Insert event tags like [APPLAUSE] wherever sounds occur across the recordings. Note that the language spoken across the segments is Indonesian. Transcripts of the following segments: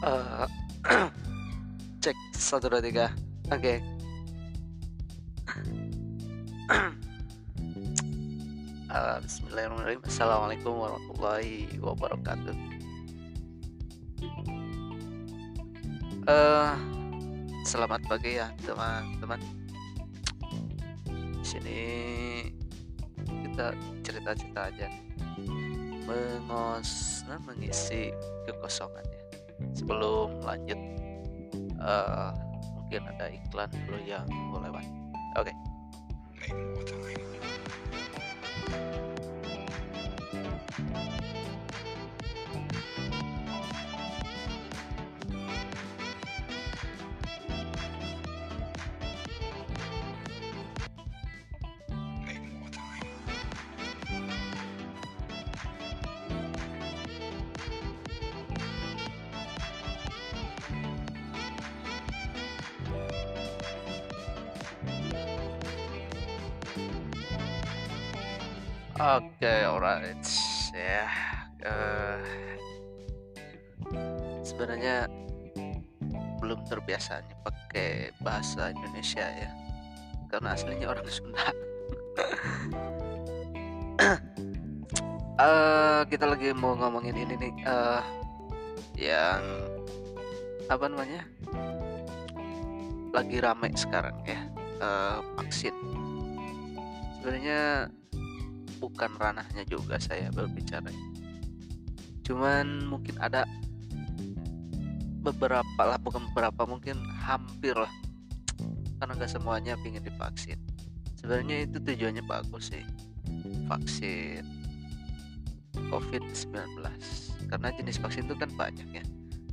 Eh, [CLEARS THROAT] cek satu dua tiga. Oke. [CLEARS THROAT] Eh, Bismillahirrahmanirrahim. Assalamualaikum warahmatullahi wabarakatuh. Eh, selamat pagi ya teman-teman. Sini kita cerita-cerita aja, mengos, nah, mengisi kekosongannya. Sebelum lanjut, eh, mungkin ada iklan dulu yang mau lewat. Oke. Oke, Indonesia ya, karena aslinya orang Sunda. Eh, kita lagi mau ngomongin ini nih, eh, yang apa namanya? Lagi rame sekarang ya, eh, vaksin. Sebenarnya bukan ranahnya juga saya berbicara cuman mungkin ada beberapa lah bukan beberapa mungkin hampir lah karena nggak semuanya ingin divaksin. Sebenarnya itu tujuannya bagus sih vaksin COVID-19 karena jenis vaksin itu kan banyak ya.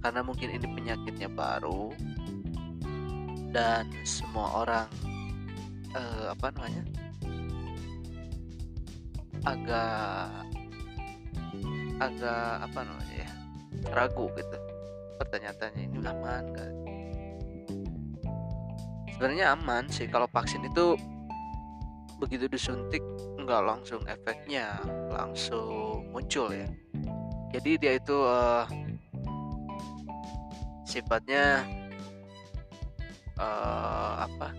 Karena mungkin ini penyakitnya baru dan semua orang eh, apa namanya agak agak apa namanya ya ragu gitu. Pertanyaannya ini aman gak sebenarnya aman sih kalau vaksin itu begitu disuntik nggak langsung efeknya langsung muncul ya. Jadi dia itu uh, sifatnya uh, apa?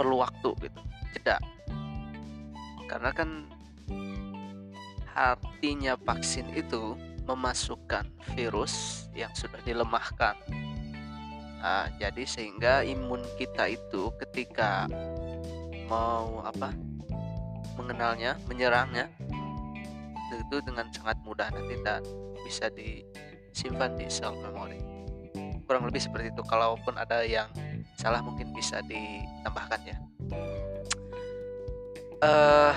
Perlu waktu gitu jeda karena kan artinya vaksin itu memasukkan virus yang sudah dilemahkan nah, jadi sehingga imun kita itu ketika mau apa mengenalnya menyerangnya itu dengan sangat mudah nanti dan bisa disimpan di sel memori. Kurang lebih seperti itu kalaupun ada yang salah mungkin bisa ditambahkan ya. Uh,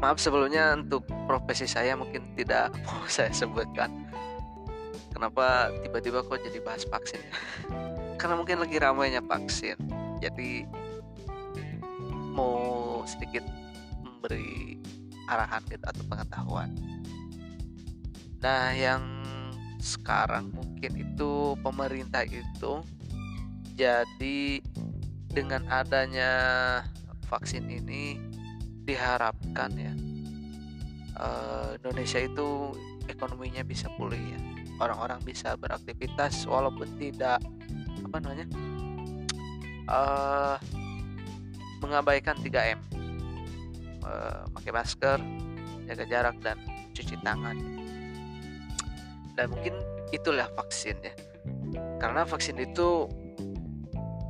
maaf sebelumnya untuk profesi saya mungkin tidak [LAUGHS] mau saya sebutkan kenapa tiba-tiba kok jadi bahas vaksin [LAUGHS] karena mungkin lagi ramainya vaksin. Jadi mau sedikit memberi arahan gitu atau pengetahuan. Nah yang sekarang mungkin itu pemerintah itu jadi dengan adanya vaksin ini diharapkan ya uh, Indonesia itu ekonominya bisa pulih ya orang-orang bisa beraktivitas walaupun tidak apa namanya uh, mengabaikan 3M uh, pakai masker jaga jarak dan cuci tangan. Dan mungkin itulah vaksin ya karena vaksin itu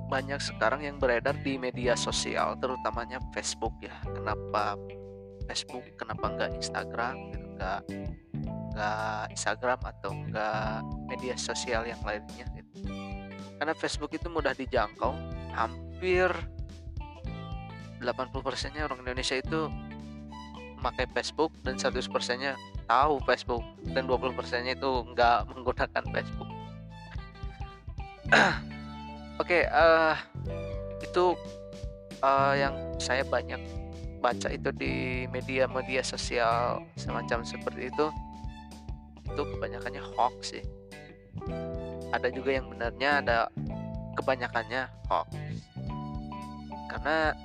banyak sekarang yang beredar di media sosial terutamanya Facebook ya. Kenapa Facebook kenapa enggak Instagram enggak enggak Instagram atau enggak media sosial yang lainnya gitu karena Facebook itu mudah dijangkau hampir 80 persennya orang Indonesia itu memakai Facebook dan 100 persennya tahu Facebook dan 20 persennya itu enggak [LAUGHS] menggunakan Facebook [CLEARS THROAT] Oke, okay, uh, eh, itu uh, yang saya banyak baca itu di media-media sosial semacam seperti itu. Itu kebanyakannya hoax sih. Ada juga yang benarnya, ada kebanyakannya hoax. Karena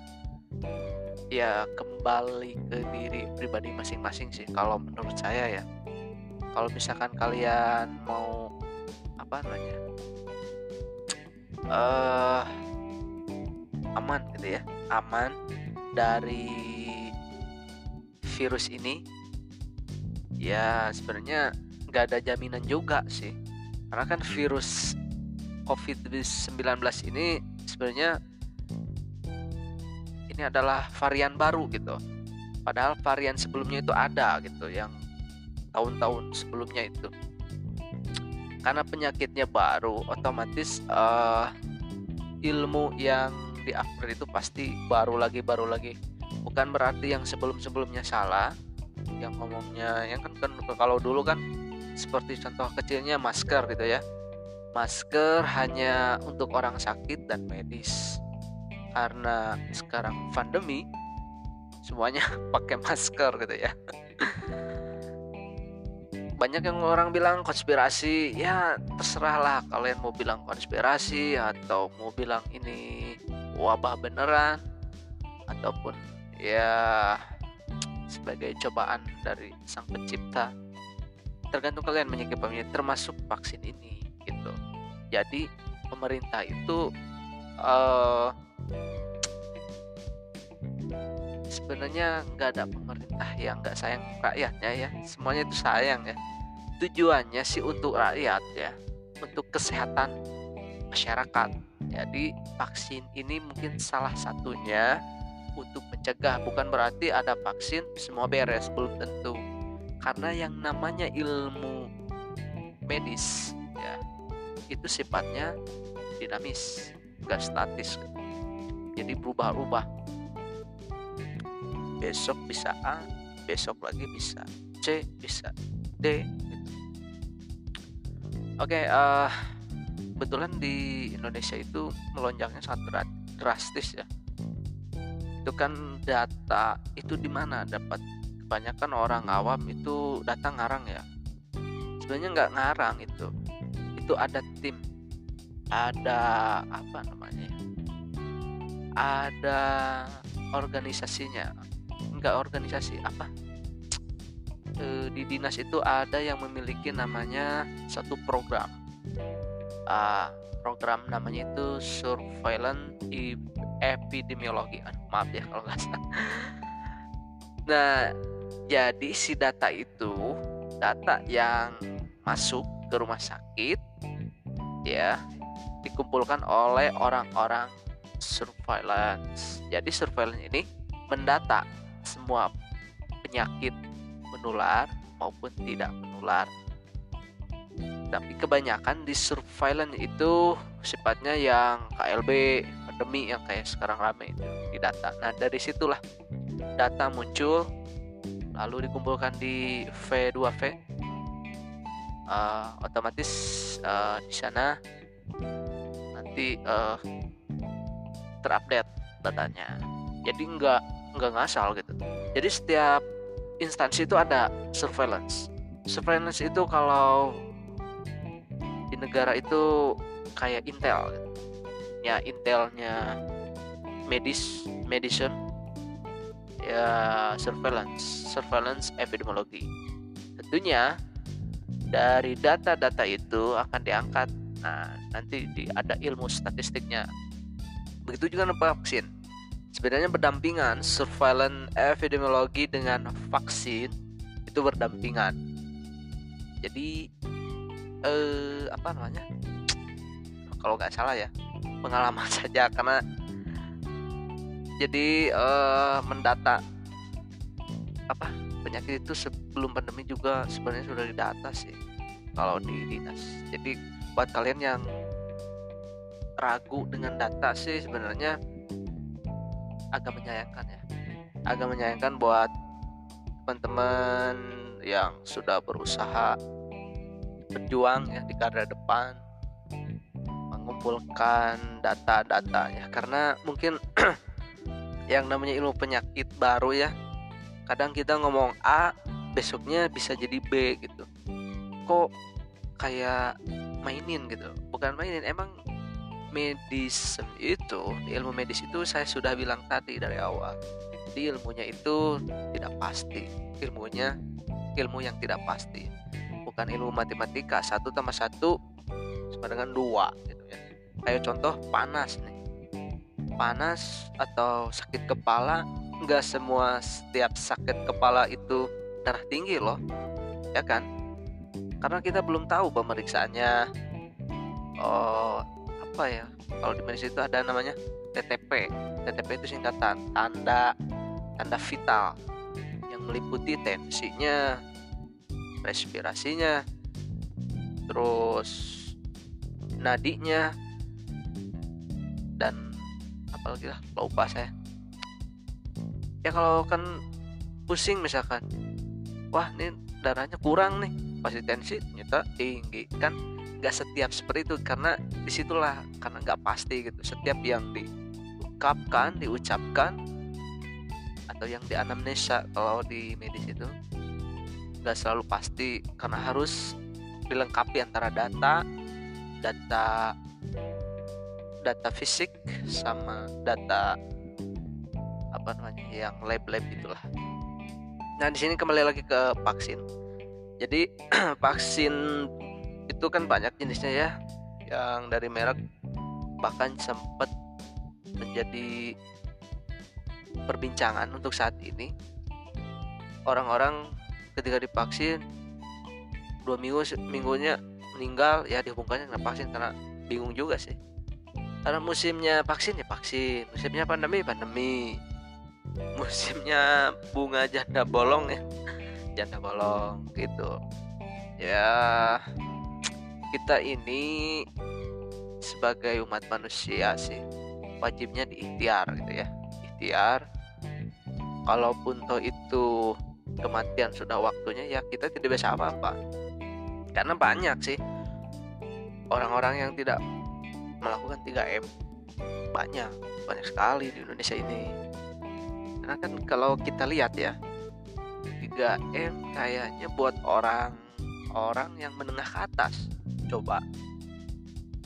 ya kembali ke diri pribadi masing-masing sih kalau menurut saya ya. Kalau misalkan kalian mau apa namanya uh, aman gitu ya aman dari virus ini ya sebenarnya nggak ada jaminan juga sih. Karena kan virus COVID-19 ini sebenarnya ini adalah varian baru gitu. Padahal varian sebelumnya itu ada gitu yang tahun-tahun sebelumnya itu. Karena penyakitnya baru otomatis uh, ilmu yang di upgrade itu pasti baru lagi baru lagi. Bukan berarti yang sebelum-sebelumnya salah yang ngomongnya yang kan, kan kalau dulu kan seperti contoh kecilnya masker gitu ya. Masker hanya untuk orang sakit dan medis. Karena sekarang pandemi semuanya [LAUGHS] pakai masker gitu ya. [LAUGHS] Banyak yang orang bilang konspirasi ya terserah lah kalian mau bilang konspirasi atau mau bilang ini wabah beneran ataupun ya sebagai cobaan dari sang pencipta tergantung kalian menyikapinya termasuk vaksin ini gitu. Jadi pemerintah itu uh, sebenarnya nggak ada pemerintah yang nggak sayang rakyatnya ya. Semuanya itu sayang ya. Tujuannya sih untuk rakyat ya untuk kesehatan masyarakat. Jadi vaksin ini mungkin salah satunya untuk mencegah bukan berarti ada vaksin semua beres belum tentu karena yang namanya ilmu medis ya itu sifatnya dinamis gak statis. Jadi berubah-ubah. Besok bisa A besok lagi bisa C bisa D gitu. oke uh, kebetulan di Indonesia itu melonjaknya sangat drastis ya. Itu kan data itu di mana dapat kebanyakan orang awam itu datang ngarang ya. Sebenarnya nggak ngarang itu. Itu ada tim ada apa namanya ada organisasinya. Nggak organisasi apa? E, di dinas itu ada yang memiliki namanya satu program. Uh, program namanya itu surveillance epidemiologi. Maaf ya kalau nggak salah nah jadi si data itu data yang masuk ke rumah sakit ya dikumpulkan oleh orang-orang surveillance. Jadi surveillance ini mendata semua penyakit menular maupun tidak menular. Tapi kebanyakan di surveillance itu sifatnya yang KLB pandemi yang kayak sekarang rame itu di data. Nah dari situlah data muncul lalu dikumpulkan di V2V uh, eh, otomatis uh, di sana nanti uh, terupdate datanya. Jadi nggak nggak ngasal gitu. Jadi setiap instansi itu ada surveillance. Surveillance itu kalau di negara itu kayak Intel gitu ya intelnya medis medicine ya surveillance surveillance epidemiologi. Tentunya dari data-data itu akan diangkat. Nah nanti di, ada ilmu statistiknya. Begitu juga dengan vaksin. Sebenarnya berdampingan surveillance epidemiologi dengan vaksin itu berdampingan. Jadi eh apa namanya? Kalau nggak salah ya pengalaman [LAUGHS] saja karena jadi uh, mendata apa penyakit itu sebelum pandemi juga sebenarnya sudah didata sih kalau di dinas. Jadi buat kalian yang ragu dengan data sih sebenarnya agak menyayangkan ya. Agak menyayangkan buat teman-teman yang sudah berusaha berjuang ya di garda depan mengumpulkan data-datanya. Karena mungkin [CLEARS THROAT] yang namanya ilmu penyakit baru ya kadang kita ngomong A besoknya bisa jadi B gitu. Kok kayak mainin gitu? Bukan mainin emang medis itu ilmu medis itu saya sudah bilang tadi dari awal. Jadi ilmunya itu tidak pasti. Ilmunya ilmu yang tidak pasti. Bukan ilmu matematika satu tambah satu sama dengan dua gitu ya. Kayak contoh panas nih. Panas atau sakit kepala nggak semua setiap sakit kepala itu darah tinggi loh ya kan? Karena kita belum tahu pemeriksaannya. Oh apa ya? Kalau di medis itu ada namanya TTP TTP itu singkatan tanda tanda vital yang meliputi tensinya respirasinya terus nadinya. Dan apalagi lah lupa saya. Ya kalau kan pusing misalkan. Wah ini darahnya kurang nih. Pasti tensi ternyata tinggi kan. Nggak setiap seperti itu karena di situlah karena nggak pasti gitu. Setiap yang diungkapkan diucapkan atau yang di anamnesa kalau di medis itu nggak selalu pasti. Karena harus dilengkapi antara data data data fisik sama data apa namanya yang lab-lab itulah. Nah di sini kembali lagi ke vaksin. Jadi [CLEARS THROAT] vaksin itu kan banyak jenisnya ya, yang dari merek bahkan sempat menjadi perbincangan untuk saat ini. Orang-orang ketika divaksin dua minggu minggunya meninggal ya dihubungkannya dengan vaksin karena bingung juga sih. Karena musimnya vaksin ya vaksin. Musimnya pandemi pandemi. Musimnya bunga janda bolong ya. Janda bolong gitu. Ya kita ini sebagai umat manusia sih wajibnya diikhtiar gitu ya. Ikhtiar. Kalaupun toh itu kematian sudah waktunya ya kita tidak bisa apa-apa karena banyak sih. Orang-orang yang tidak melakukan 3M banyak banyak sekali di Indonesia ini. Karena kan kalau kita lihat ya 3M kayaknya buat orang orang yang menengah ke atas. Coba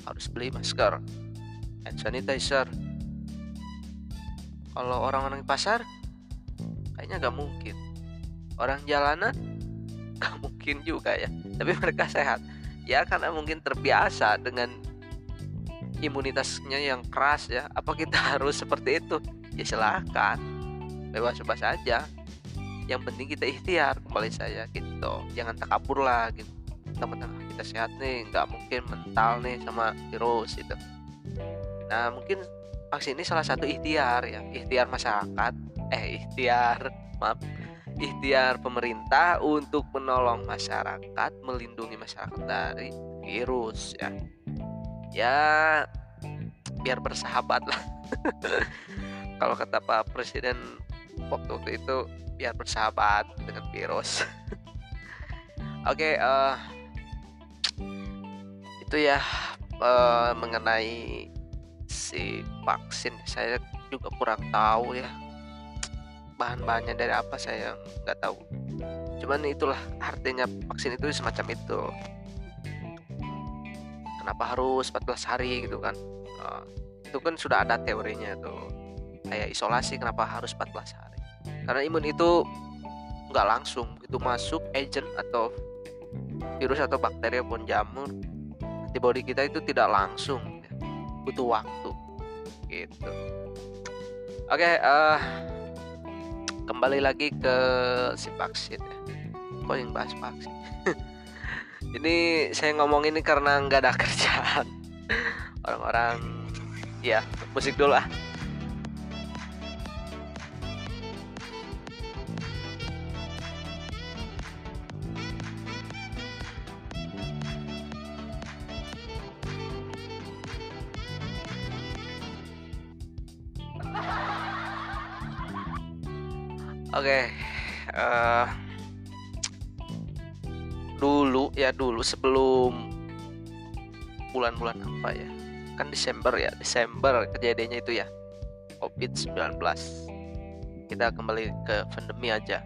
harus beli masker hand sanitizer. Kalau orang-orang di pasar kayaknya gak mungkin. Orang jalanan [LAUGHS] mungkin juga ya. Tapi [LAUGHS] mereka sehat. Ya karena mungkin terbiasa dengan imunitasnya yang keras ya. Apa kita [LAUGHS] harus seperti itu? Ya silahkan bebas-bebas saja yang penting kita ikhtiar kembali saya gitu. Jangan takabur lah gitu. Teman-teman kita sehat nih nggak mungkin mental nih sama virus itu nah mungkin vaksin ini salah satu ikhtiar ya. Ikhtiar masyarakat. Eh ikhtiar maaf ikhtiar pemerintah untuk menolong masyarakat melindungi masyarakat dari virus ya. Ya biar bersahabat lah. [LAUGHS] Kalau kata Pak Presiden waktu itu biar bersahabat dengan virus. [LAUGHS] Oke okay, uh, eh, itu ya uh, mengenai si vaksin. Saya juga kurang tahu ya bahan-bahannya dari apa saya nggak tahu. Cuman itulah artinya vaksin itu semacam itu. Kenapa harus 14 hari gitu kan? Uh, itu kan sudah ada teorinya tuh. Kayak isolasi kenapa harus 14 hari? Karena imun itu nggak langsung itu masuk agent atau virus atau bakteri pun jamur antibody kita itu tidak langsung butuh waktu. Gitu. Oke okay, uh, eh, kembali lagi ke si vaksin ya. Kok yang bahas vaksin? [LAUGHS] Ini saya ngomong ini karena nggak ada [LAUGHS] kerjaan. Orang-orang ya musik dulu ah uh, dulu ya dulu sebelum bulan-bulan apa ya? Kan Desember ya Desember kejadiannya itu ya COVID-19 kita kembali ke pandemi aja.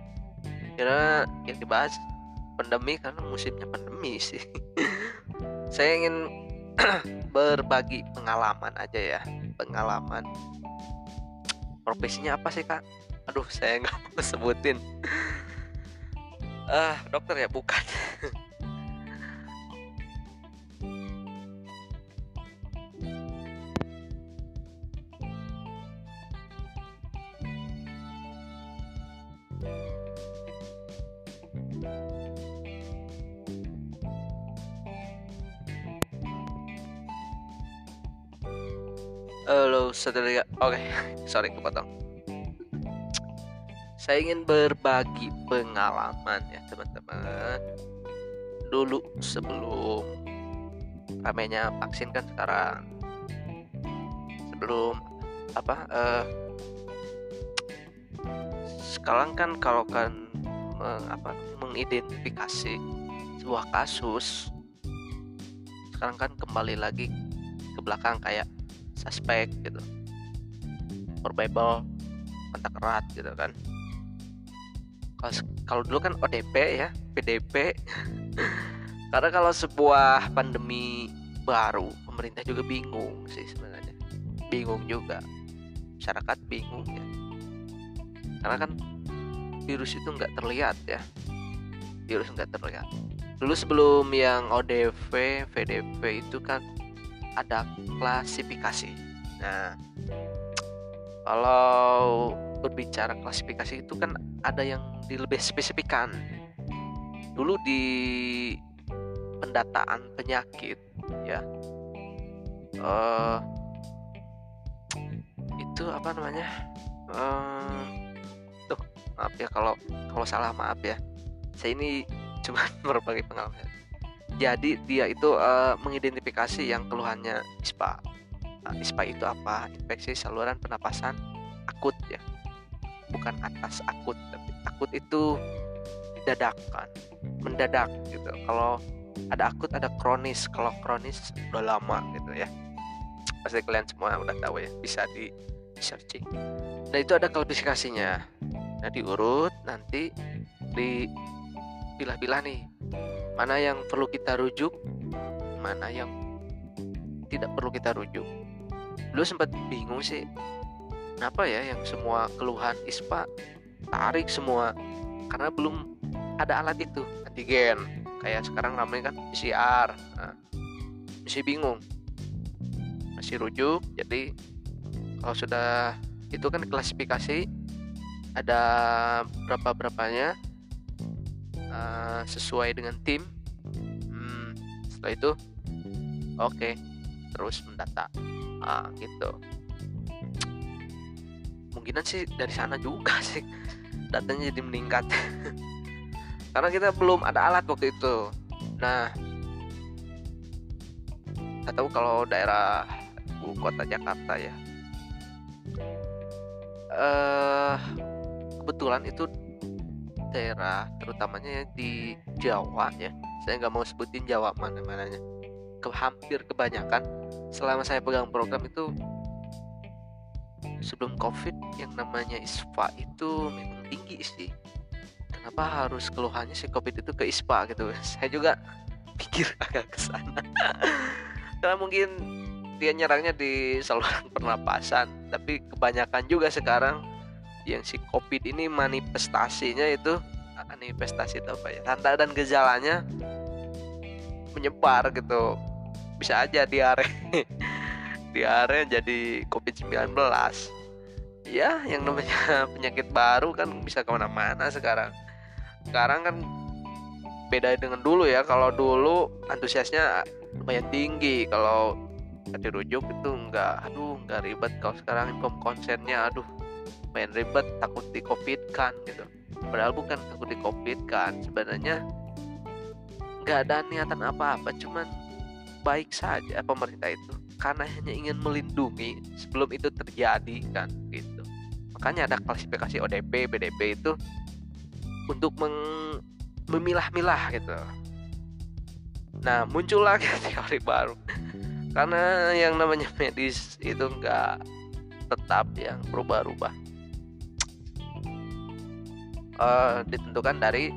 Kira yang dibahas pandemi karena musimnya pandemi sih. [LAUGHS] Saya ingin [CLEARS THROAT] berbagi pengalaman aja ya pengalaman. Profesinya apa sih kak aduh saya nggak [LAUGHS] mau sebutin ah uh, dokter ya bukan Halo saudara, oke, okay. sorry kepotong. Saya ingin berbagi pengalaman ya, teman-teman. Dulu sebelum ramenya vaksin kan sekarang. Sebelum apa? Uh, sekarang kan kalau kan meng, apa mengidentifikasi sebuah kasus sekarang kan kembali lagi ke belakang kayak suspek gitu probable kontak erat gitu kan kalau dulu kan ODP ya PDP [LAUGHS] karena kalau sebuah pandemi baru pemerintah juga bingung sih sebenarnya. Bingung juga. Masyarakat bingung ya. Karena kan virus itu nggak terlihat ya. Virus nggak terlihat. Dulu sebelum yang ODP VDP itu kan ada klasifikasi. Nah, kalau berbicara klasifikasi itu kan ada yang di lebih spesifikan. Dulu di pendataan penyakit ya uh, itu apa namanya uh, tuh maaf ya kalau kalau salah maaf ya saya ini [LAUGHS] cuma berbagi pengalaman jadi dia itu uh, mengidentifikasi yang keluhannya ISPA. Nah, ISPA itu apa? Infeksi saluran pernapasan akut ya. Bukan atas akut, tapi akut itu didadakan, mendadak gitu. Kalau ada akut ada kronis. Kalau kronis udah lama gitu ya. Pasti kalian semua udah tahu ya, bisa di searching. Nah, itu ada klasifikasinya. Nah, diurut nanti di pilah-pilah nih mana yang perlu kita rujuk mana yang tidak perlu kita rujuk dulu sempat bingung sih kenapa ya yang semua keluhan ISPA tarik semua. Karena belum ada alat itu antigen. Kayak sekarang namanya kan PCR nah, masih bingung. Masih rujuk jadi kalau sudah itu kan klasifikasi ada berapa berapanya uh, sesuai dengan tim. Hmm, setelah itu oke okay, terus mendata. Ah gitu mungkinan sih dari sana juga [LAUGHS] sih. Datanya jadi meningkat. [LAUGHS] Karena kita belum ada alat waktu itu. Nah nggak tahu kalau daerah ibu kota Jakarta ya. Uh, kebetulan itu daerah terutamanya di Jawa ya. Saya nggak mau sebutin Jawa mana mananya ke hampir kebanyakan selama saya pegang program itu sebelum covid yang namanya ISPA itu memang tinggi sih. Kenapa harus keluhannya si covid itu ke ISPA gitu? [LAUGHS] Saya juga pikir agak ke sana. [LAUGHS] Karena mungkin dia nyerangnya di saluran [LAUGHS] pernapasan. Tapi kebanyakan juga sekarang yang si covid ini manifestasinya itu manifestasi itu apa ya? Tanda dan gejalanya menyebar gitu. Bisa aja diare diare jadi covid 19 ya yang namanya [LAUGHS] penyakit baru kan bisa ke mana-mana sekarang. Sekarang kan beda dengan dulu ya. Kalau dulu antusiasnya lumayan tinggi. Kalau dirujuk itu enggak aduh enggak ribet. Kalau sekarang info konsennya aduh main ribet. Takut di covid kan gitu. Padahal bukan takut di covid kan sebenarnya nggak ada niatan apa-apa. Cuman baik saja pemerintah itu karena hanya ingin melindungi sebelum itu terjadi kan gitu. Makanya ada klasifikasi ODP BDP itu untuk memilah-milah gitu. Nah muncul lagi [LAUGHS] teori baru. Karena yang namanya medis itu enggak tetap yang berubah-ubah. Uh, ditentukan dari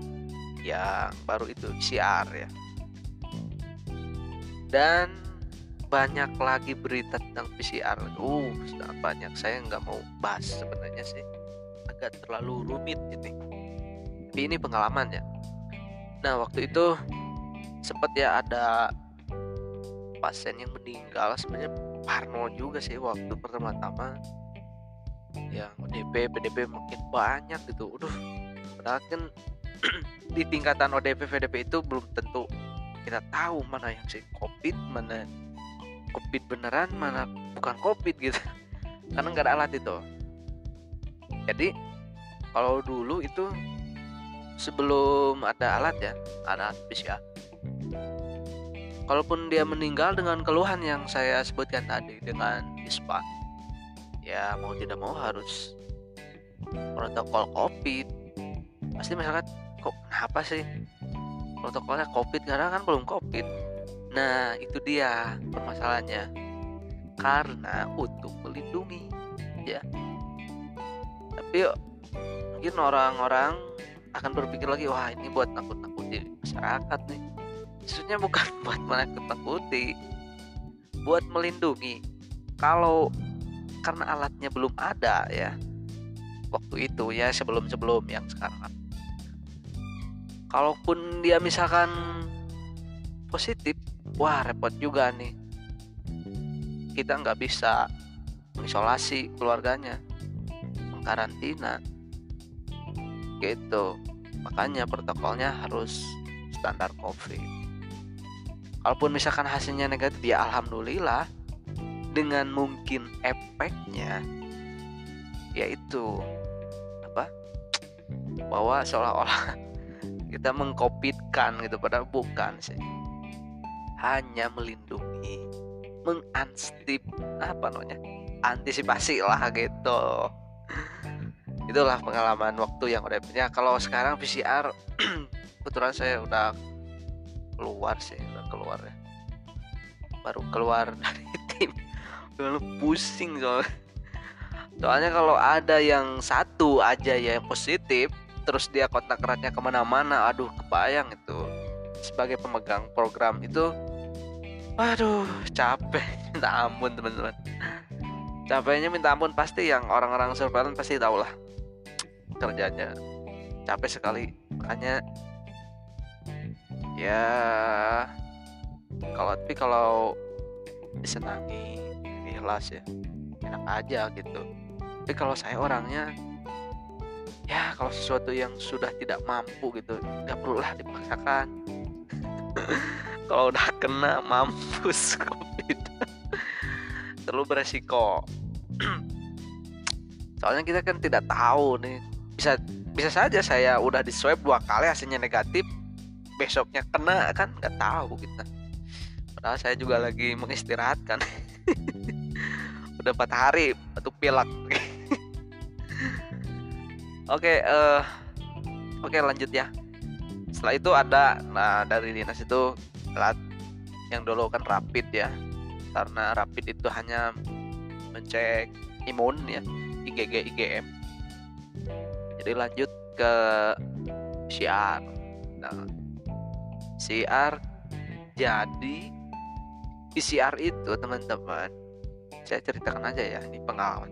yang baru itu PCR ya. Dan banyak lagi berita tentang PCR uh sangat banyak. Saya nggak mau bahas sebenarnya sih. Agak terlalu rumit ini. Tapi ini pengalaman ya. Nah waktu itu sempat ya ada pasien yang meninggal. Sebenarnya parno juga sih waktu pertama-tama. Yang ODP PDP makin banyak gitu. Udah padahal kan [CLEARS THROAT] di tingkatan ODP VDP itu belum tentu kita tahu mana yang si COVID mana covid beneran mana bukan covid gitu. [LAUGHS] Karena nggak ada alat itu. Jadi kalau dulu itu sebelum ada alat ya alat PCR kalaupun dia meninggal dengan keluhan yang saya sebutkan tadi dengan ispa ya mau tidak mau harus protokol covid pasti masyarakat kok kenapa sih? Protokolnya covid karena kan belum covid nah itu dia permasalahannya. Karena untuk melindungi ya. Tapi mungkin orang-orang akan berpikir lagi wah ini buat nakut-nakuti masyarakat nih. Maksudnya bukan [LAUGHS] buat menakut-nakuti buat melindungi. Kalau karena alatnya belum ada ya waktu itu ya sebelum-sebelum yang sekarang. Kalaupun dia misalkan positif wah repot juga nih. Kita nggak bisa mengisolasi keluarganya mengkarantina. Gitu. Makanya protokolnya harus standar covid. Kalaupun misalkan hasilnya negatif ya alhamdulillah. Dengan mungkin efeknya yaitu apa? Bahwa seolah-olah [LAUGHS] kita mengkopitkan gitu padahal bukan sih hanya melindungi menganstip apa namanya antisipasi lah gitu. Itulah pengalaman waktu yang udah punya. Kalau sekarang PCR [CLEARS THROAT] kebetulan saya udah keluar sih udah keluar ya. Baru keluar [LAUGHS] dari tim. Udah pusing soalnya. Soalnya kalau ada yang satu aja ya yang positif terus dia kontak eratnya ke mana-mana aduh kebayang itu. Sebagai pemegang program itu waduh capek. [LAUGHS] Minta ampun teman-teman. Capeknya minta ampun pasti yang orang-orang surveillance pasti tahu lah kerjanya. Capek sekali. Makanya ya kalau tapi kalau disenangi ikhlas ya enak aja gitu. Tapi kalau saya orangnya ya kalau sesuatu yang sudah tidak mampu gitu nggak perlulah dipaksakan [LAUGHS] kalau udah kena mampus [LAUGHS] covid terlalu beresiko. [CLEARS THROAT] Soalnya kita kan tidak tahu nih. Bisa bisa saja saya udah di swab dua kali hasilnya negatif. Besoknya kena kan nggak tahu kita. Padahal saya juga lagi mengistirahatkan. [LAUGHS] Udah empat hari batuk pilek [LAUGHS] oke uh, oke lanjut ya. Setelah itu ada nah dari dinas itu alat yang dulu kan rapid ya. Karena rapid itu hanya mencek imun ya IgG IgM jadi lanjut ke PCR nah PCR jadi PCR itu teman-teman saya ceritakan aja ya ini pengalaman.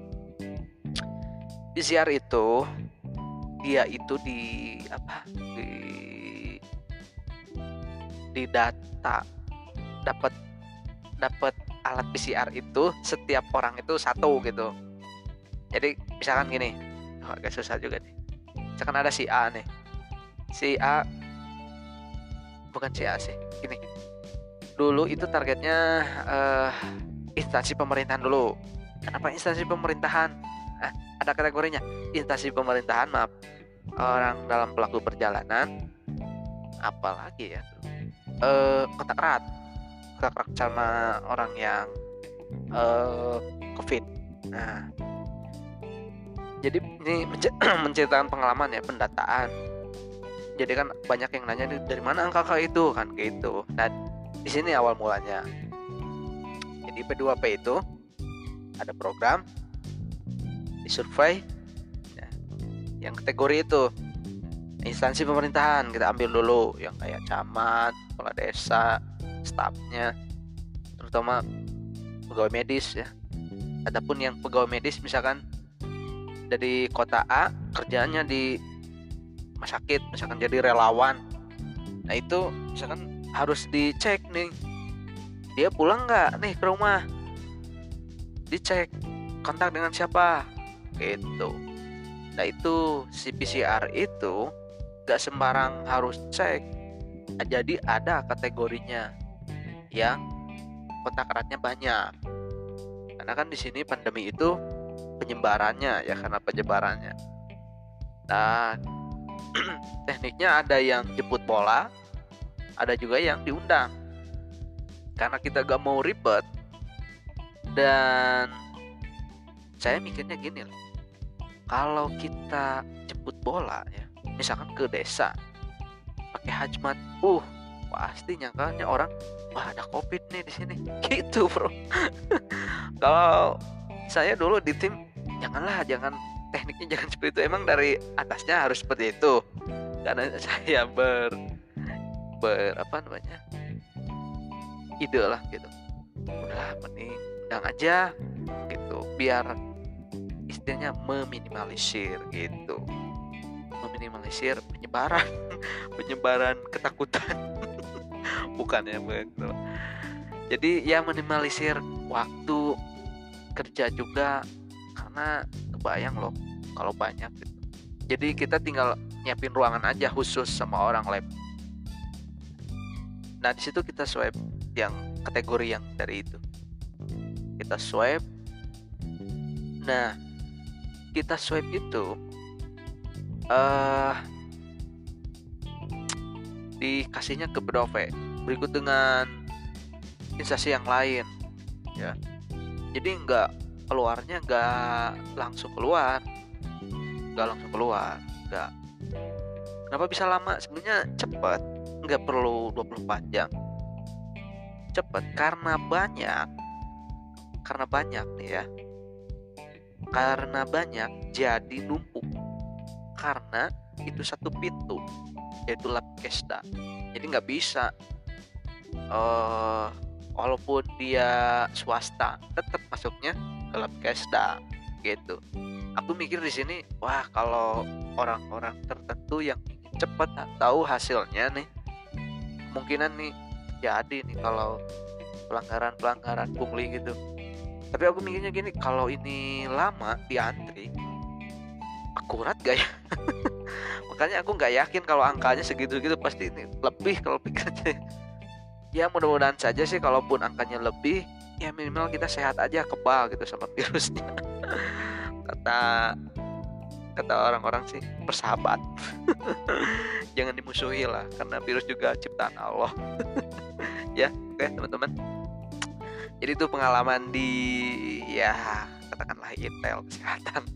PCR itu dia itu di apa di di data dapat dapat alat PCR itu setiap orang itu satu gitu. Jadi misalkan gini oh, agak susah juga nih. Misalkan ada si A nih. Si A bukan si A sih gini. Dulu itu targetnya uh, instansi pemerintahan dulu. Kenapa instansi pemerintahan? Nah, ada kategorinya. Instansi pemerintahan maaf. Orang dalam pelaku perjalanan apalagi ya uh, kontak erat. Kontak erat sama orang yang uh, covid. Nah. Jadi ini [CLEARS THROAT] menceritakan pengalaman ya pendataan. Jadi kan banyak yang nanya dari mana angka itu? Kan kayak itu nah di sini awal mulanya. Jadi P2P itu ada program disurvey ya, yang kategori itu instansi pemerintahan kita ambil dulu yang kayak camat kepala desa stafnya terutama pegawai medis ya. Ataupun yang pegawai medis misalkan dari kota A kerjanya di rumah sakit misalkan jadi relawan. Nah itu misalkan harus dicek nih dia pulang nggak nih ke rumah? Dicek kontak dengan siapa? Gitu. Nah itu si PCR itu gak sembarang harus cek jadi ada kategorinya yang kontak eratnya banyak. Karena kan di sini pandemi itu penyebarannya ya karena penyebarannya. Nah [CLEARS THROAT] tekniknya ada yang jemput bola ada juga yang diundang. Karena kita gak mau ribet dan saya mikirnya gini loh kalau kita jemput bola ya misalkan ke desa pakai hajmat uh pasti nyangkanya orang wah ada covid nih di sini. [LAUGHS] Gitu bro. [LAUGHS] Kalau saya dulu di tim janganlah jangan tekniknya jangan seperti itu. Emang dari atasnya harus seperti itu. Karena [LAUGHS] saya ber ber apa namanya ide lah gitu. Udah mending undang aja gitu biar istilahnya meminimalisir gitu meminimalisir penyebaran [LAUGHS] penyebaran ketakutan. [LAUGHS] Bukan ya begitu jadi ya minimalisir waktu kerja juga karena kebayang loh kalau banyak gitu. jadi kita tinggal nyiapin ruangan aja khusus sama orang lab. Nah di situ kita swipe yang kategori yang dari itu. Kita swipe. Nah kita swipe itu uh, dikasihnya ke Bedove berikut dengan instansi yang lain. Ya. Jadi nggak keluarnya nggak langsung keluar. Nggak langsung keluar nggak. Kenapa bisa lama? Sebenarnya cepat nggak perlu 24 jam. Cepat karena banyak karena banyak nih ya. Karena banyak jadi numpuk karena itu satu pintu yaitu lab kesda jadi nggak bisa uh, walaupun dia swasta tetap masuknya ke lab kesda gitu. Aku mikir di sini wah kalau orang-orang tertentu yang cepat tahu hasilnya nih kemungkinan nih jadi nih kalau pelanggaran-pelanggaran pungli gitu. Tapi aku mikirnya gini kalau ini lama di antri akurat gak ya? [LAUGHS] Makanya aku nggak yakin kalau angkanya segitu gitu pasti ini lebih kalau pikirnya. [LAUGHS] Ya mudah-mudahan saja sih kalaupun angkanya lebih ya minimal kita sehat aja kebal gitu sama virusnya. [LAUGHS] Kata kata orang-orang sih bersahabat. Jangan dimusuhi lah karena virus juga ciptaan Allah. Ya oke okay, teman-teman. Jadi itu pengalaman di ya katakanlah intel kesehatan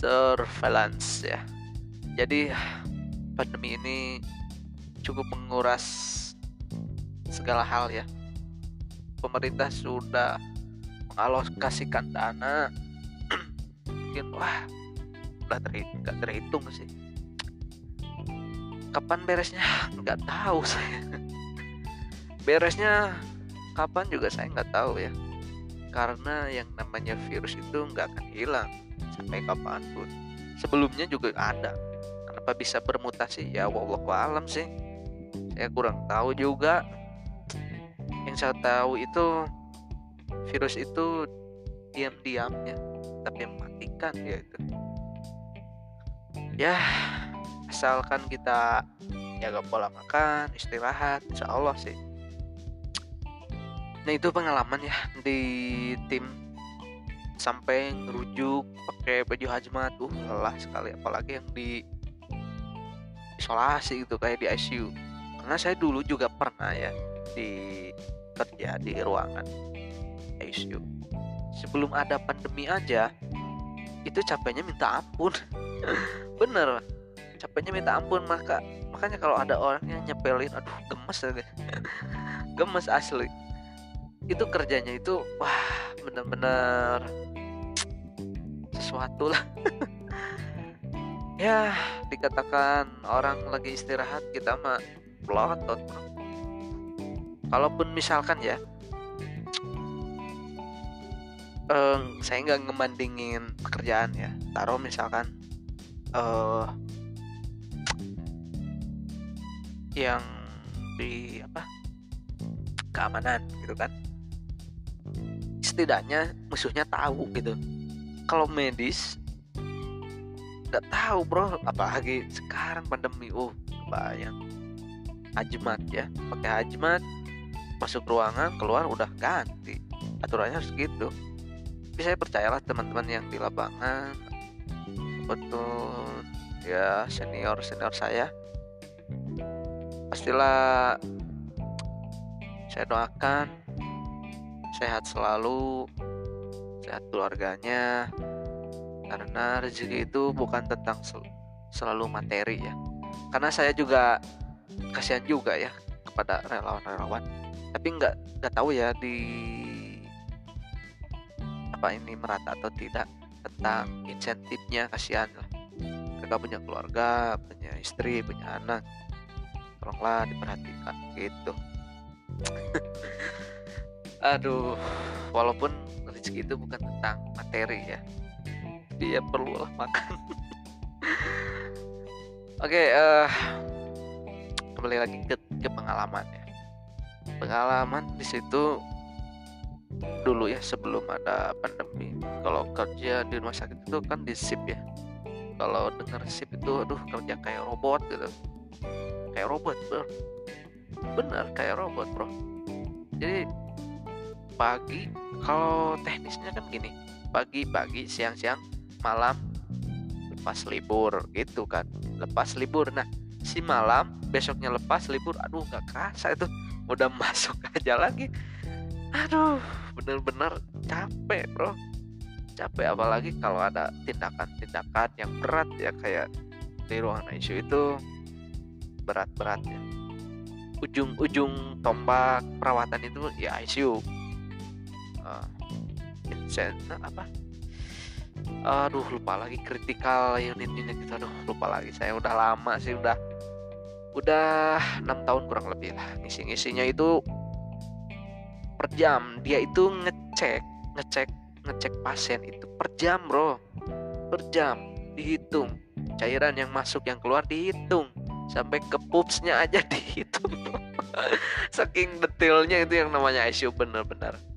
surveillance ya. Jadi pandemi ini cukup menguras segala hal ya. Pemerintah sudah mengalokasikan dana. [CLEARS THROAT] Mungkin wah udah terhitung, gak terhitung sih. Kapan beresnya? Nggak tahu saya [LAUGHS] beresnya kapan juga saya nggak tahu ya. Karena yang namanya virus itu nggak akan hilang sampai kapan pun sebelumnya juga ada. Kenapa bisa bermutasi? Ya wallahu alam sih. Saya kurang tahu juga. Yang saya tahu itu virus itu diam-diamnya tapi mematikan ya itu. Ya asalkan kita jaga pola makan istirahat insya Allah sih. Nah itu pengalaman ya di tim sampai ngerujuk pakai baju hazmat. Tuh lelah sekali apalagi yang di isolasi gitu kayak di ICU karena saya dulu juga pernah ya di kerja di ruangan ICU sebelum ada pandemi aja itu capeknya minta ampun. [LAUGHS] Bener capeknya minta ampun maka makanya kalau ada orang yang nyepelin aduh gemes ya [LAUGHS] gemes asli. Itu kerjanya itu wah bener-bener sesuatu lah. Ya dikatakan orang lagi istirahat kita mah pelotot kalaupun misalkan ya eh, saya nggak ngebandingin pekerjaan ya. Taruh misalkan eh, yang di apa? Keamanan gitu kan. Setidaknya musuhnya tahu gitu kalau medis nggak tahu bro. Apalagi sekarang pandemi uh bayang hajmat ya. Pakai hajmat masuk ruangan keluar udah ganti. Aturannya harus gitu. Tapi saya percayalah teman-teman yang di lapangan. Betul. Ya senior senior saya. Pastilah saya doakan sehat selalu sehat keluarganya karena rezeki itu bukan tentang sel selalu materi ya. Karena saya juga kasihan juga ya kepada relawan-relawan tapi nggak nggak tahu ya di apa ini merata atau tidak tentang insentifnya kasihan lah. Mereka punya keluarga punya istri punya anak. Tolonglah diperhatikan gitu. [LAUGHS] Aduh walaupun rezeki itu bukan tentang materi ya. Dia perlulah makan. [LAUGHS] Oke okay, uh, eh, kembali lagi ke, ke pengalaman ya. Pengalaman di situ dulu ya sebelum ada pandemi. Kalau kerja di rumah sakit itu kan di sip ya. Kalau dengar sip itu aduh kerja kayak robot gitu. Kayak robot bro. Bener kayak robot bro. Jadi pagi. Kalau teknisnya kan gini pagi pagi siang siang malam lepas libur gitu kan. Lepas libur. Nah si malam besoknya lepas libur aduh nggak kerasa itu. Udah [LAUGHS] masuk aja lagi. Aduh bener-bener capek bro. Capek apalagi kalau ada tindakan-tindakan yang berat ya kayak di ruangan ICU itu. Berat-berat ya ujung-ujung tombak perawatan itu ya ICU uh, apa? Aduh lupa lagi kritikal unit unit gitu aduh lupa lagi. Saya udah lama sih udah udah enam tahun kurang lebih lah. Ngisi ngisinya itu per jam. Dia itu ngecek ngecek ngecek pasien itu per jam bro. Per jam. Dihitung. Cairan yang masuk yang keluar dihitung. Sampai ke pupsnya aja [LAUGHS] dihitung. Saking detailnya itu yang namanya ICU bener-bener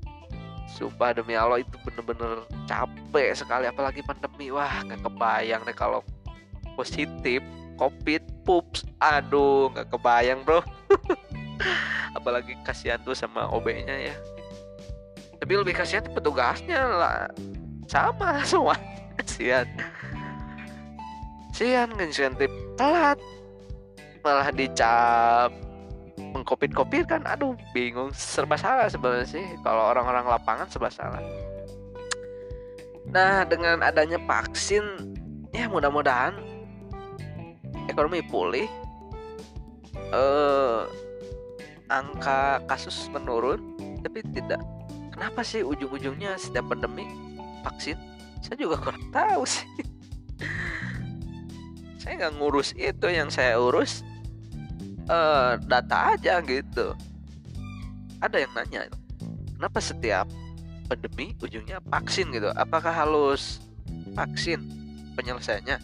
sumpah demi Allah itu bener-bener capek sekali apalagi pandemi. Wah nggak kebayang deh kalau positif covid pups. Aduh nggak kebayang bro. [LAUGHS] Apalagi kasihan tuh sama OB-nya ya. Tapi lebih kasihan petugasnya lah. Sama [LAUGHS] semua. Kasihan. Kasihan insentif telat. Malah dicap mengkopit-kopit kan aduh bingung. Serba salah sebenarnya sih kalau orang-orang lapangan serba salah. Nah dengan adanya vaksin ya mudah-mudahan ekonomi pulih eh, angka kasus menurun. Tapi tidak kenapa sih ujung-ujungnya setiap pandemi vaksin? Saya juga kurang tahu sih. [LAUGHS] Saya nggak ngurus itu yang saya urus uh, data aja gitu. Ada yang nanya kenapa setiap pandemi ujungnya vaksin gitu? Apakah halus vaksin penyelesaiannya?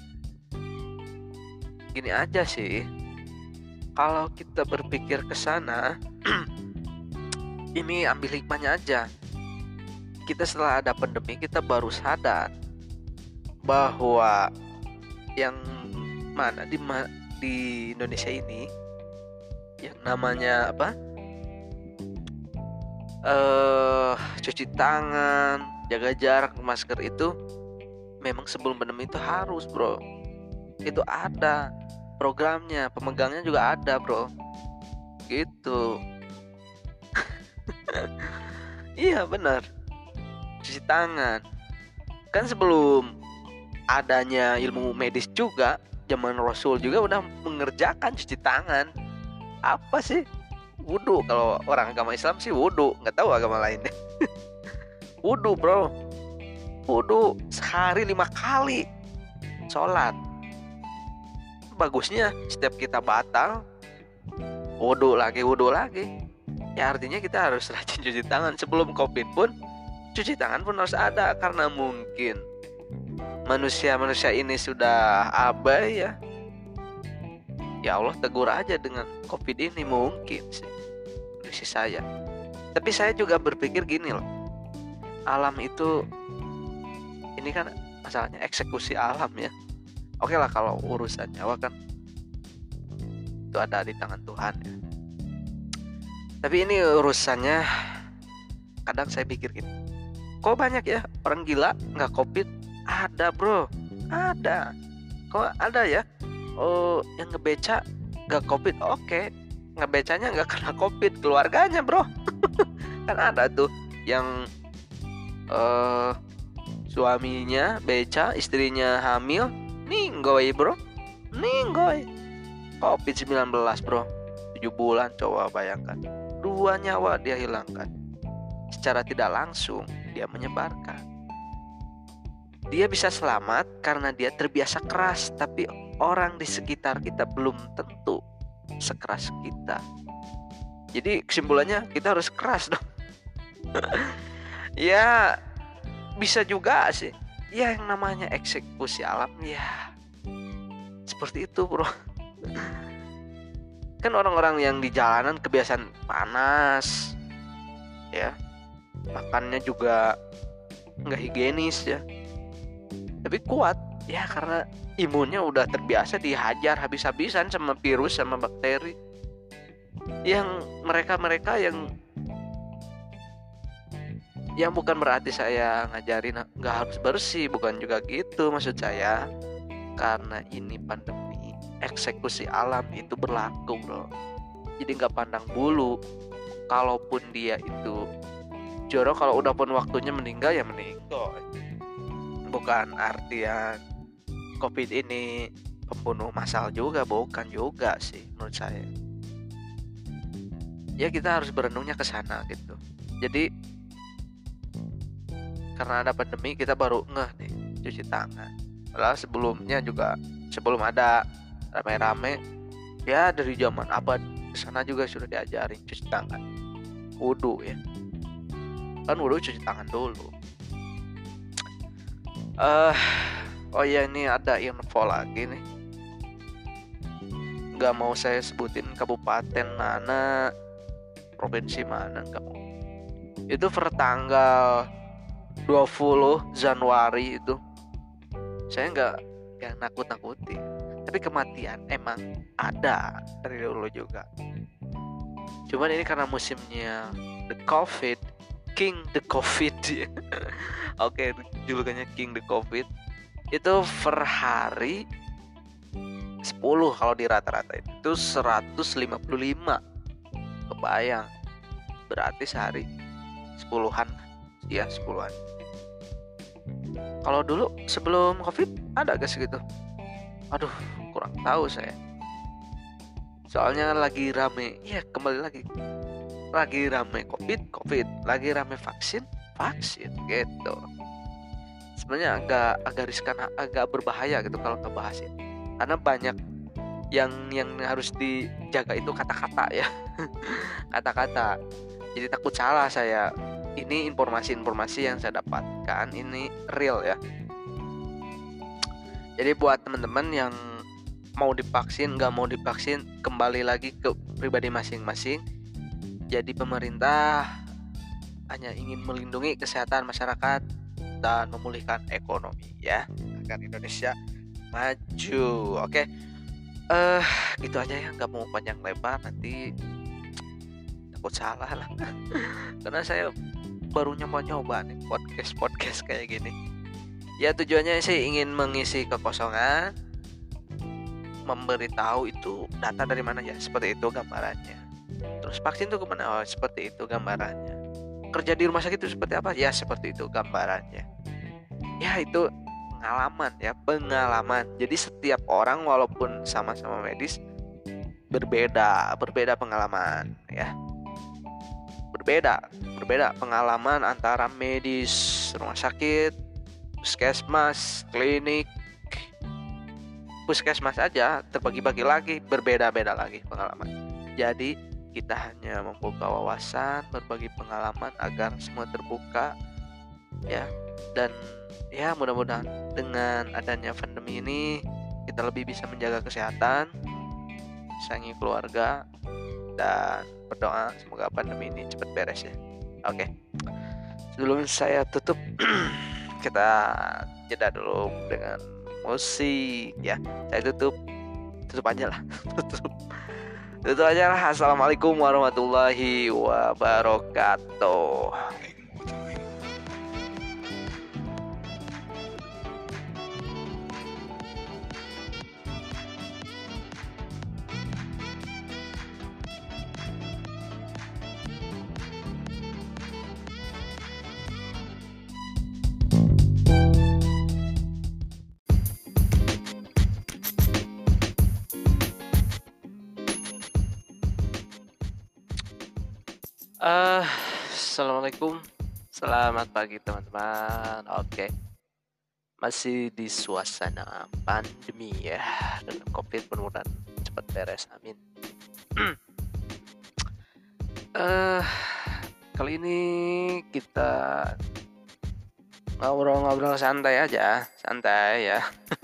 Gini aja sih. Kalau kita berpikir ke sana [CLEARS THROAT] ini ambil hikmahnya aja. Kita setelah ada pandemi kita baru sadar bahwa yang mana di di Indonesia ini yang namanya apa? Eh uh, cuci tangan jaga jarak masker itu memang sebelum pandemi itu harus bro. Itu ada programnya pemegangnya juga ada bro. Gitu. [LAUGHS] Iya benar. Cuci tangan. Kan sebelum adanya ilmu medis juga zaman Rasul juga udah mengerjakan cuci tangan apa sih? Wudhu kalau orang agama Islam sih wudhu nggak tahu agama lainnya [LAUGHS] wudhu bro. Wudhu sehari lima kali sholat. Bagusnya setiap kita batal wudhu lagi wudhu lagi. Ya artinya kita harus rajin cuci tangan. Sebelum covid pun cuci tangan pun harus ada. Karena mungkin manusia-manusia ini sudah abai ya ya Allah tegur aja dengan covid ini mungkin sih. Prediksi saya. Tapi saya juga berpikir gini loh. Alam itu ini kan masalahnya eksekusi alam ya. Oke lah kalau urusan nyawa kan itu ada di tangan Tuhan ya. Tapi ini urusannya kadang saya pikir gini kok banyak ya? Orang gila nggak covid? Ada bro. Ada. Kok ada ya oh yang ngebeca nggak covid? Oke. Ngebecanya nggak [LAUGHS] kena covid keluarganya bro. [LAUGHS] Kan ada tuh yang uh, suaminya beca istrinya hamil. Ninggoy bro. Ninggoy. Covid 19 bro. 7 bulan coba bayangkan. Dua nyawa dia hilangkan. Secara tidak langsung dia menyebarkan. Dia bisa selamat karena dia terbiasa keras tapi orang di sekitar kita belum tentu sekeras kita. Jadi kesimpulannya kita harus keras dong. [LAUGHS] Ya bisa juga sih. Ya yang namanya eksekusi alam ya seperti itu bro. [LAUGHS] Kan orang-orang yang di jalanan kebiasaan panas ya. Makannya juga nggak higienis ya. Tapi kuat ya karena imunnya udah terbiasa dihajar habis-habisan sama virus sama bakteri. Yang mereka-mereka yang yang bukan berarti saya ngajarin nggak harus bersih bukan juga gitu maksud saya. Karena ini pandemi eksekusi alam itu berlaku bro. Jadi nggak pandang bulu. Kalaupun dia itu jorok kalau udah pun waktunya meninggal ya meninggal. Bukan artian covid ini pembunuh massal juga bukan juga sih menurut saya. Ya kita harus berenungnya ke sana gitu. Jadi karena ada pandemi kita baru ngeh nih cuci tangan. Padahal sebelumnya juga sebelum ada rame-rame ya dari zaman abad sana juga sudah diajarin cuci tangan. Wudhu ya. Kan wudhu cuci tangan dulu. Uh, oh ya ini ada info lagi nih. Nggak mau saya sebutin kabupaten mana provinsi mana nggak mau. Itu per tanggal 20 Januari itu. Saya nggak yang nakut-nakuti. Tapi kematian emang ada dari dulu juga. Cuman ini karena musimnya the covid king the covid. [LAUGHS] Oke okay, julukannya king the covid itu per hari 10 kalau di rata-rata itu. 155 kebayang. Berarti sehari sepuluhan. Ya sepuluhan. Kalau dulu sebelum covid ada gak segitu? Aduh kurang tahu saya. Soalnya lagi rame. Ya kembali lagi. Lagi rame covid covid. Lagi rame vaksin vaksin gitu sebenarnya agak agak riskan agak berbahaya gitu kalau ngebahas ini. Karena banyak yang yang harus dijaga itu kata-kata ya. [LAUGHS] Kata-kata. Jadi takut salah saya. Ini informasi-informasi yang saya dapatkan ini real ya. Jadi buat teman-teman yang mau divaksin nggak mau divaksin kembali lagi ke pribadi masing-masing. Jadi pemerintah hanya ingin melindungi kesehatan masyarakat dan memulihkan ekonomi ya. Agar Indonesia maju. Oke. Eh uh, gitu aja ya. Nggak mau panjang lebar. Nanti takut salah lah. [LAUGHS] Karena saya baru nyoba nyoba nih podcast podcast kayak gini. Ya tujuannya sih ingin mengisi kekosongan. Memberitahu itu data dari mana ya seperti itu gambarannya. Terus vaksin itu ke mana oh seperti itu gambarannya kerja di rumah sakit itu seperti apa? Ya seperti itu gambarannya. Ya itu pengalaman ya pengalaman. Jadi setiap orang walaupun sama-sama medis berbeda berbeda pengalaman ya. Berbeda berbeda pengalaman antara medis rumah sakit puskesmas, klinik, puskesmas aja terbagi-bagi lagi, berbeda-beda lagi pengalaman. Jadi kita hanya membuka wawasan, berbagi pengalaman agar semua terbuka ya dan ya mudah-mudahan dengan adanya pandemi ini kita lebih bisa menjaga kesehatan, sayangi keluarga dan berdoa semoga pandemi ini cepat beres ya. Oke. Sebelum saya tutup [CLEARS THROAT] kita jeda dulu dengan musik ya saya tutup tutup aja lah [LAUGHS] tutup itu aja lah. Assalamualaikum warahmatullahi wabarakatuh Uh, Assalamualaikum. Selamat pagi teman-teman. Oke. Masih di suasana pandemi ya. Dan covid mudah cepat beres. Amin. Uh, [CLEARS THROAT] Kali ini kita Ngobrol-ngobrol santai aja. Santai ya. [LAUGHS]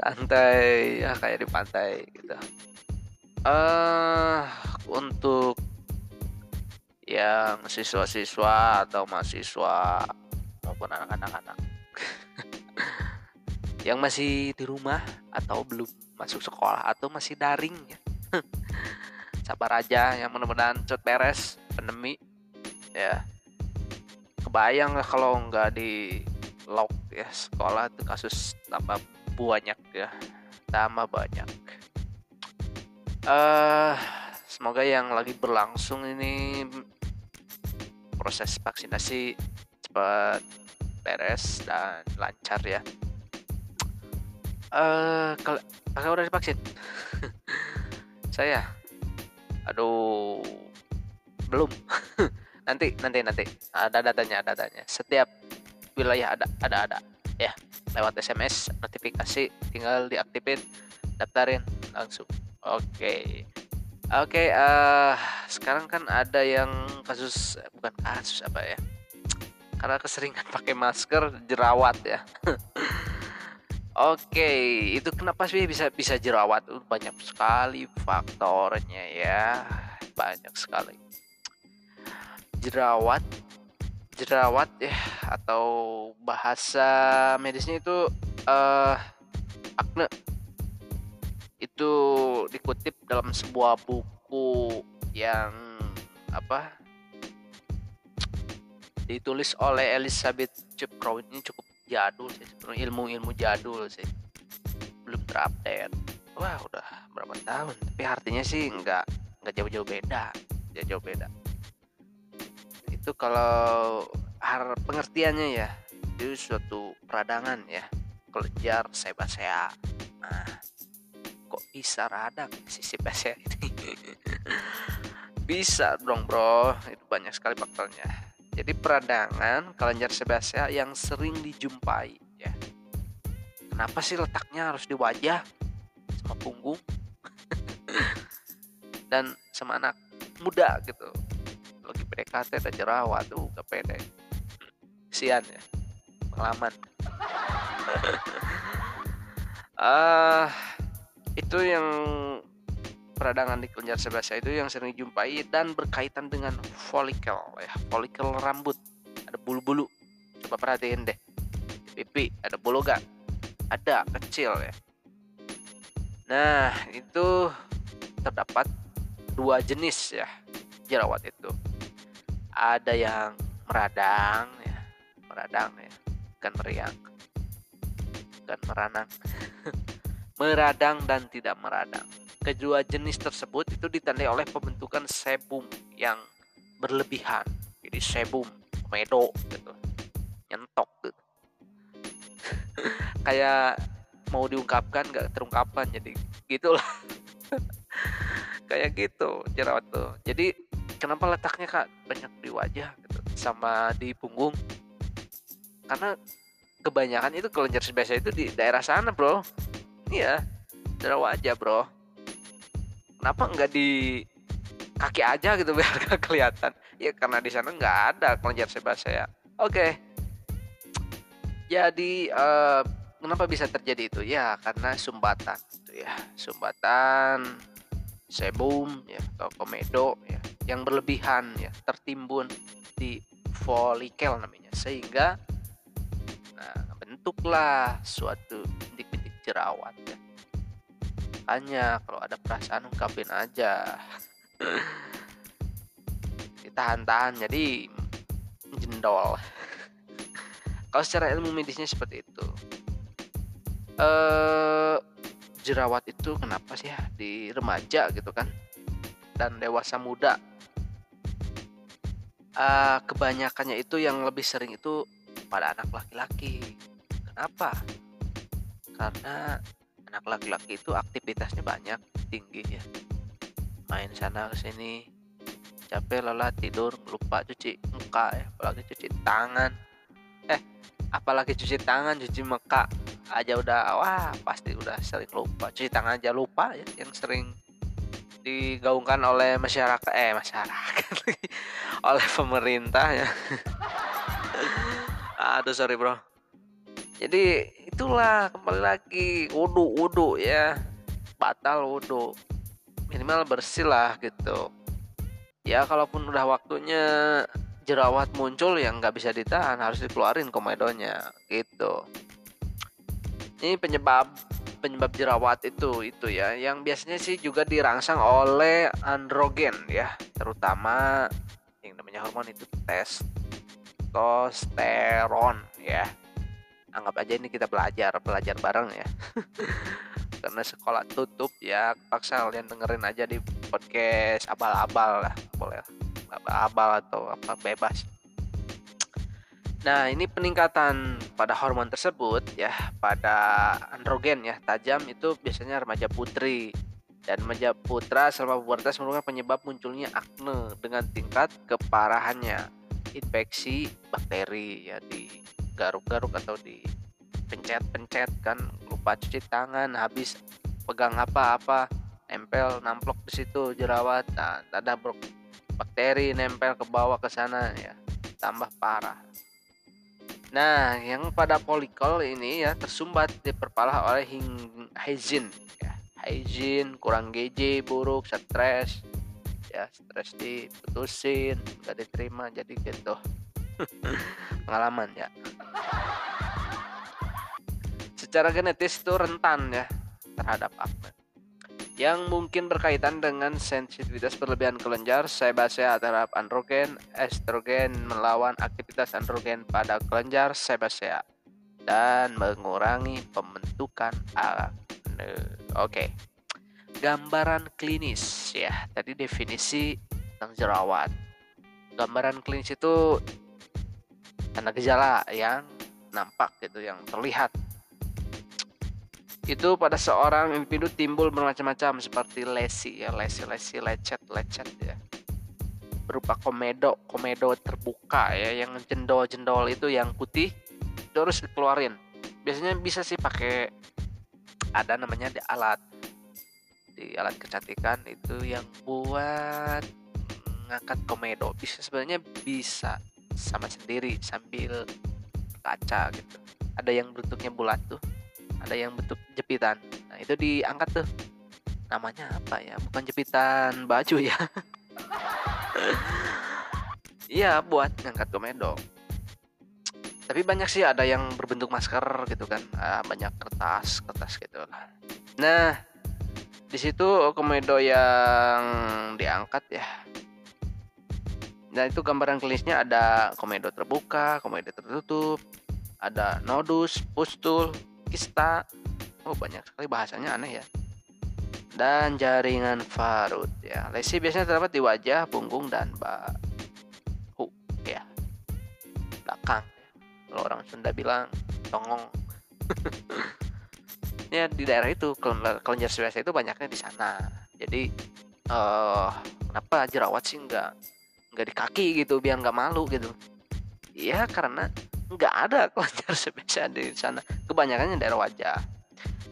Santai ya kayak di pantai gitu. Uh, untuk yang siswa-siswa atau mahasiswa maupun anak-anak. [LAUGHS] Yang masih di rumah atau belum masuk sekolah atau masih daring ya. [LAUGHS] Sabar aja yang mudah-mudahan cepet beres pandemi ya. Kebayang lah kalau nggak di lock ya sekolah itu kasus tambah banyak ya tambah banyak. Eh uh, semoga yang lagi berlangsung ini proses vaksinasi cepat beres dan lancar ya. Eh, uh, kalau kakak udah divaksin? [LAUGHS] Saya, aduh, belum. [LAUGHS] nanti, nanti, nanti. Ada datanya, ada datanya. Setiap wilayah ada, ada, ada. Ya, lewat SMS notifikasi, tinggal diaktifin, daftarin langsung. Oke. Okay. Oke, okay, uh, eh, sekarang kan ada yang kasus eh, bukan kasus apa ya? Karena keseringan [LAUGHS] pakai masker jerawat ya. [LAUGHS] Oke, okay, itu kenapa sih bisa bisa jerawat? Banyak sekali faktornya ya, banyak sekali. Jerawat, jerawat ya, atau bahasa medisnya itu uh, akne itu dikutip dalam sebuah buku yang apa ditulis oleh Elizabeth Chipcrow ini cukup jadul sih sebenarnya ilmu-ilmu jadul sih. Belum terupdate. Wah udah berapa tahun? Tapi artinya sih nggak nggak jauh-jauh beda. Jauh-jauh beda. Itu kalau pengertiannya ya itu suatu peradangan ya. Kelenjar sebasea nah kok bisa radang sisi PC ini? [LAUGHS] Bisa dong bro. Itu banyak sekali faktornya. Jadi peradangan kelenjar sebasea yang sering dijumpai ya. Kenapa sih letaknya harus di wajah sama punggung [LAUGHS] dan sama anak muda gitu? Lagi PDKT ada jerawat tuh gak pede. Sian ya. Pengalaman. [LAUGHS] Ah uh, itu yang peradangan di kelenjar sebasea itu yang sering dijumpai dan berkaitan dengan folikel ya folikel rambut. Ada bulu-bulu. Coba perhatiin deh. Pipi ada bulu gak ada kecil ya. Nah itu terdapat dua jenis ya jerawat itu. Ada yang meradang ya meradang ya bukan meriang bukan meranang meradang dan tidak meradang. Kedua jenis tersebut itu ditandai oleh pembentukan sebum yang berlebihan. Jadi sebum, komedo gitu. Nyentok gitu. [LAUGHS] Kayak mau diungkapkan gak terungkapkan jadi gitulah. [LAUGHS] Kayak gitu jerawat tuh. Jadi kenapa letaknya kak banyak di wajah gitu sama di punggung? Karena kebanyakan itu kelenjar sebesar itu di daerah sana bro Iya, jerawat aja bro. Kenapa nggak di kaki aja gitu [LAUGHS] biar gak kelihatan? Ya karena di sana nggak ada kelenjar sebasea. Oke. Okay. Jadi uh, kenapa bisa terjadi itu? Ya karena sumbatan itu ya, sumbatan sebum ya atau komedo ya yang berlebihan ya tertimbun di folikel namanya sehingga nah bentuklah suatu jerawat ya. makanya kalau ada perasaan ungkapin aja. [CLEARS THROAT] Ditahan-tahan jadi jendol. [LAUGHS] Kalau secara ilmu medisnya seperti itu. Eh jerawat itu kenapa sih ya? Di remaja gitu kan? Dan dewasa muda. Uh, kebanyakannya itu yang lebih sering itu pada anak laki-laki. Kenapa karena anak laki-laki itu aktivitasnya banyak tinggi ya. Main sana ke sini capek lelah tidur lupa cuci muka ya apalagi cuci tangan. Eh apalagi cuci tangan cuci muka aja udah wah pasti udah sering lupa. Cuci tangan aja lupa ya yang sering digaungkan oleh masyarakat eh masyarakat [LAUGHS] oleh pemerintah ya. [LAUGHS] Aduh sorry bro jadi itulah kembali lagi. Wudhu wudhu ya. Batal wudhu minimal bersih lah gitu. Ya kalaupun udah waktunya jerawat muncul yang nggak bisa ditahan. Harus dikeluarin komedonya. Gitu. Ini penyebab penyebab jerawat itu itu ya. Yang biasanya sih juga dirangsang oleh androgen ya. Terutama yang namanya hormon itu testosteron ya anggap aja ini kita belajar belajar bareng ya [LAUGHS] karena sekolah tutup ya paksa kalian dengerin aja di podcast abal-abal lah boleh abal-abal atau apa bebas Nah, ini peningkatan pada hormon tersebut ya, pada androgen ya, tajam itu biasanya remaja putri. Dan remaja putra selama pubertas merupakan penyebab munculnya akne dengan tingkat keparahannya. Infeksi bakteri ya di garuk-garuk atau di pencet-pencet kan lupa cuci tangan habis pegang apa-apa nempel namplok di situ jerawat nah ada bakteri nempel ke bawah ke sana ya tambah parah Nah, yang pada polikol ini ya tersumbat diperparah oleh hygiene ya. Hygiene, kurang gizi, buruk, stres. Ya, stres diputusin, nggak diterima jadi gitu. [LAUGHS] Pengalaman ya. Secara genetis itu rentan ya terhadap akne yang mungkin berkaitan dengan sensitivitas berlebihan kelenjar sebasea terhadap androgen, estrogen melawan aktivitas androgen pada kelenjar sebasea dan mengurangi pembentukan akne. Oke. Gambaran klinis ya. Tadi definisi tentang jerawat. Gambaran klinis itu tanda gejala yang nampak gitu yang terlihat. Itu pada seorang individu timbul bermacam-macam seperti lesi ya lesi lesi lecet lecet ya. Berupa komedo komedo terbuka ya yang jendol jendol itu yang putih itu harus dikeluarin. Biasanya bisa sih pakai ada namanya di alat di alat kecantikan itu yang buat ngangkat komedo. Bisa sebenarnya bisa sama sendiri sambil kaca gitu. Ada yang bentuknya bulat tuh ada yang bentuk jepitan. Nah itu diangkat tuh. Namanya apa ya? Bukan jepitan baju ya. [LAUGHS] Iya buat ngangkat komedo. Tapi banyak sih ada yang berbentuk masker gitu kan. Ah, banyak kertas kertas gitu lah. Nah di situ komedo yang diangkat ya Nah itu gambaran klinisnya ada komedo terbuka, komedo tertutup, ada nodus, pustul, kista. Oh banyak sekali bahasanya aneh ya. Dan jaringan farut ya. Lesi biasanya terdapat di wajah punggung dan bahu ya. Belakang ya. kalau orang Sunda bilang tongong. [LAUGHS] Ya di daerah itu kelenjar sebesar itu banyaknya di sana. Jadi uh, kenapa jerawat sih nggak nggak di kaki gitu biar nggak malu gitu. Ya karena nggak ada [LAUGHS] kelenjar spesial di sana. Kebanyakannya daerah wajah.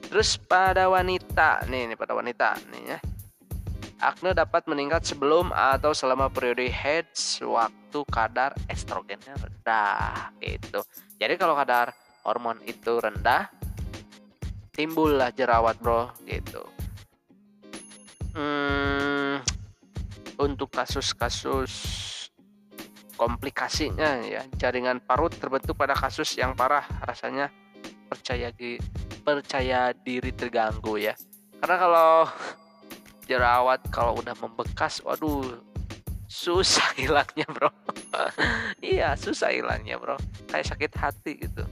Terus pada wanita nih, nih pada wanita nih ya. Akne dapat meningkat sebelum atau selama periode head waktu kadar estrogennya rendah gitu. Jadi kalau kadar hormon itu rendah timbullah jerawat bro gitu. Hmm, untuk kasus-kasus komplikasinya ya. Jaringan parut terbentuk pada kasus yang parah rasanya percaya di percaya diri terganggu ya. Karena kalau [LAUGHS] jerawat kalau udah membekas waduh susah hilangnya bro. [LAUGHS] Iya susah hilangnya bro. Kayak sakit hati gitu.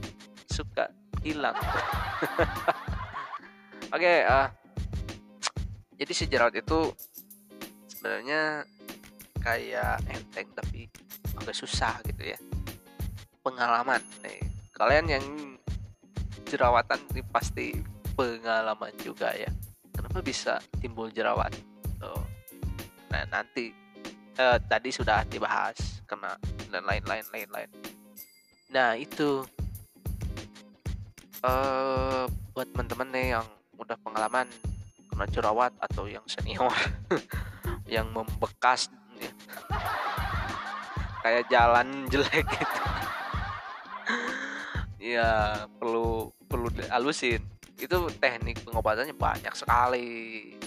Suka hilang. [LAUGHS] Oke okay, uh, jadi si jerawat itu sebenarnya kayak enteng tapi agak susah gitu ya. Pengalaman nih. Kalian yang jerawatan ini pasti pengalaman juga ya. Kenapa bisa timbul jerawat? Oh. nah nanti eh, tadi sudah dibahas kena dan lain-lain lain-lain. Nah itu eh, buat teman-teman nih yang udah pengalaman kena jerawat atau yang senior [LAUGHS] yang membekas. Ya. kayak jalan jelek gitu. Ya perlu perlu halusin itu teknik pengobatannya banyak sekali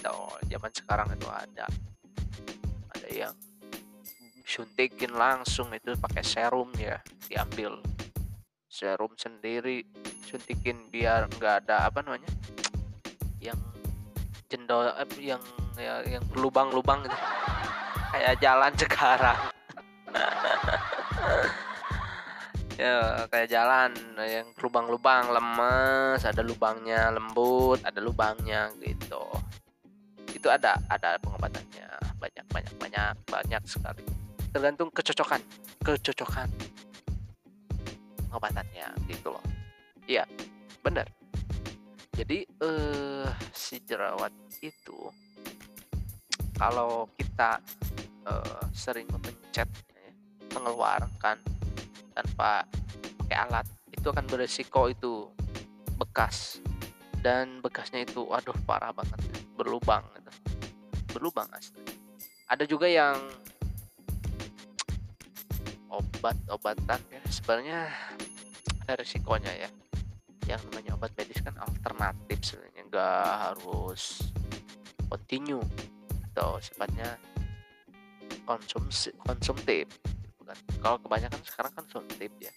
oh, zaman sekarang itu ada. Ada yang suntikin langsung itu pakai serum ya diambil. Serum sendiri suntikin biar nggak ada apa namanya yang jendol eh, yang ya, yang lubang-lubang gitu. Kayak jalan sekarang. [LAUGHS] Ya kayak jalan yang lubang-lubang lemes ada lubangnya lembut ada lubangnya gitu. Itu ada ada pengobatannya. Banyak banyak banyak banyak sekali. Tergantung kecocokan kecocokan pengobatannya gitu loh. Iya benar. Jadi eh si jerawat itu kalau kita eh, sering memencet ya, mengeluarkan tanpa pakai alat itu akan beresiko itu bekas. Dan bekasnya itu waduh parah banget berlubang gitu. berlubang asli. Ada juga yang obat-obatan ya sebenarnya ada resikonya ya. Yang namanya obat medis kan alternatif sebenarnya nggak harus continue atau sifatnya konsumsi konsumtif kan. Kalau kebanyakan sekarang kan suntik ya.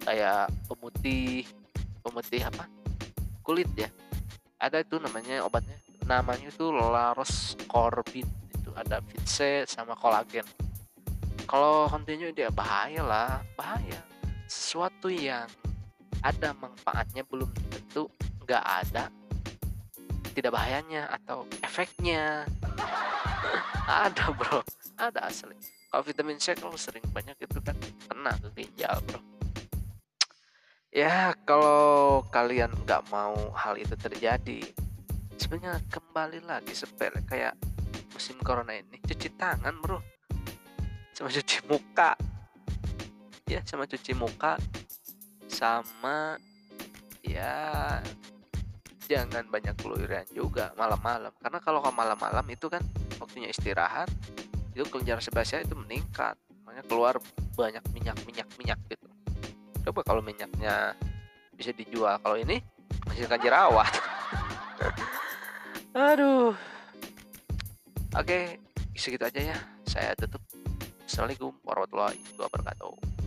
Kayak pemutih pemutih apa? Kulit ya. Ada itu namanya obatnya. Namanya itu Laros Corbin itu ada C sama kolagen kalau continue dia bahaya lah bahaya. Sesuatu yang ada manfaatnya belum tentu nggak ada tidak bahayanya atau efeknya. [LAUGHS] Ada bro. Ada asli. Kalau vitamin C kalau sering banyak itu kan. Kena ke ginjal bro. Ya kalau kalian nggak mau hal itu terjadi sebenarnya kembali lagi sepele kayak musim corona ini. Cuci tangan bro. Sama cuci muka. Ya sama cuci muka. Sama ya jangan banyak keluyuran juga malam-malam. Karena kalau malam-malam itu kan waktunya istirahat itu kelenjar sebasnya itu meningkat. Makanya keluar banyak minyak minyak minyak gitu. Coba kalau minyaknya bisa dijual. Kalau ini menghasilkan jerawat [LAUGHS] aduh. Oke segitu aja ya. Saya tutup. Assalamualaikum warahmatullahi wabarakatuh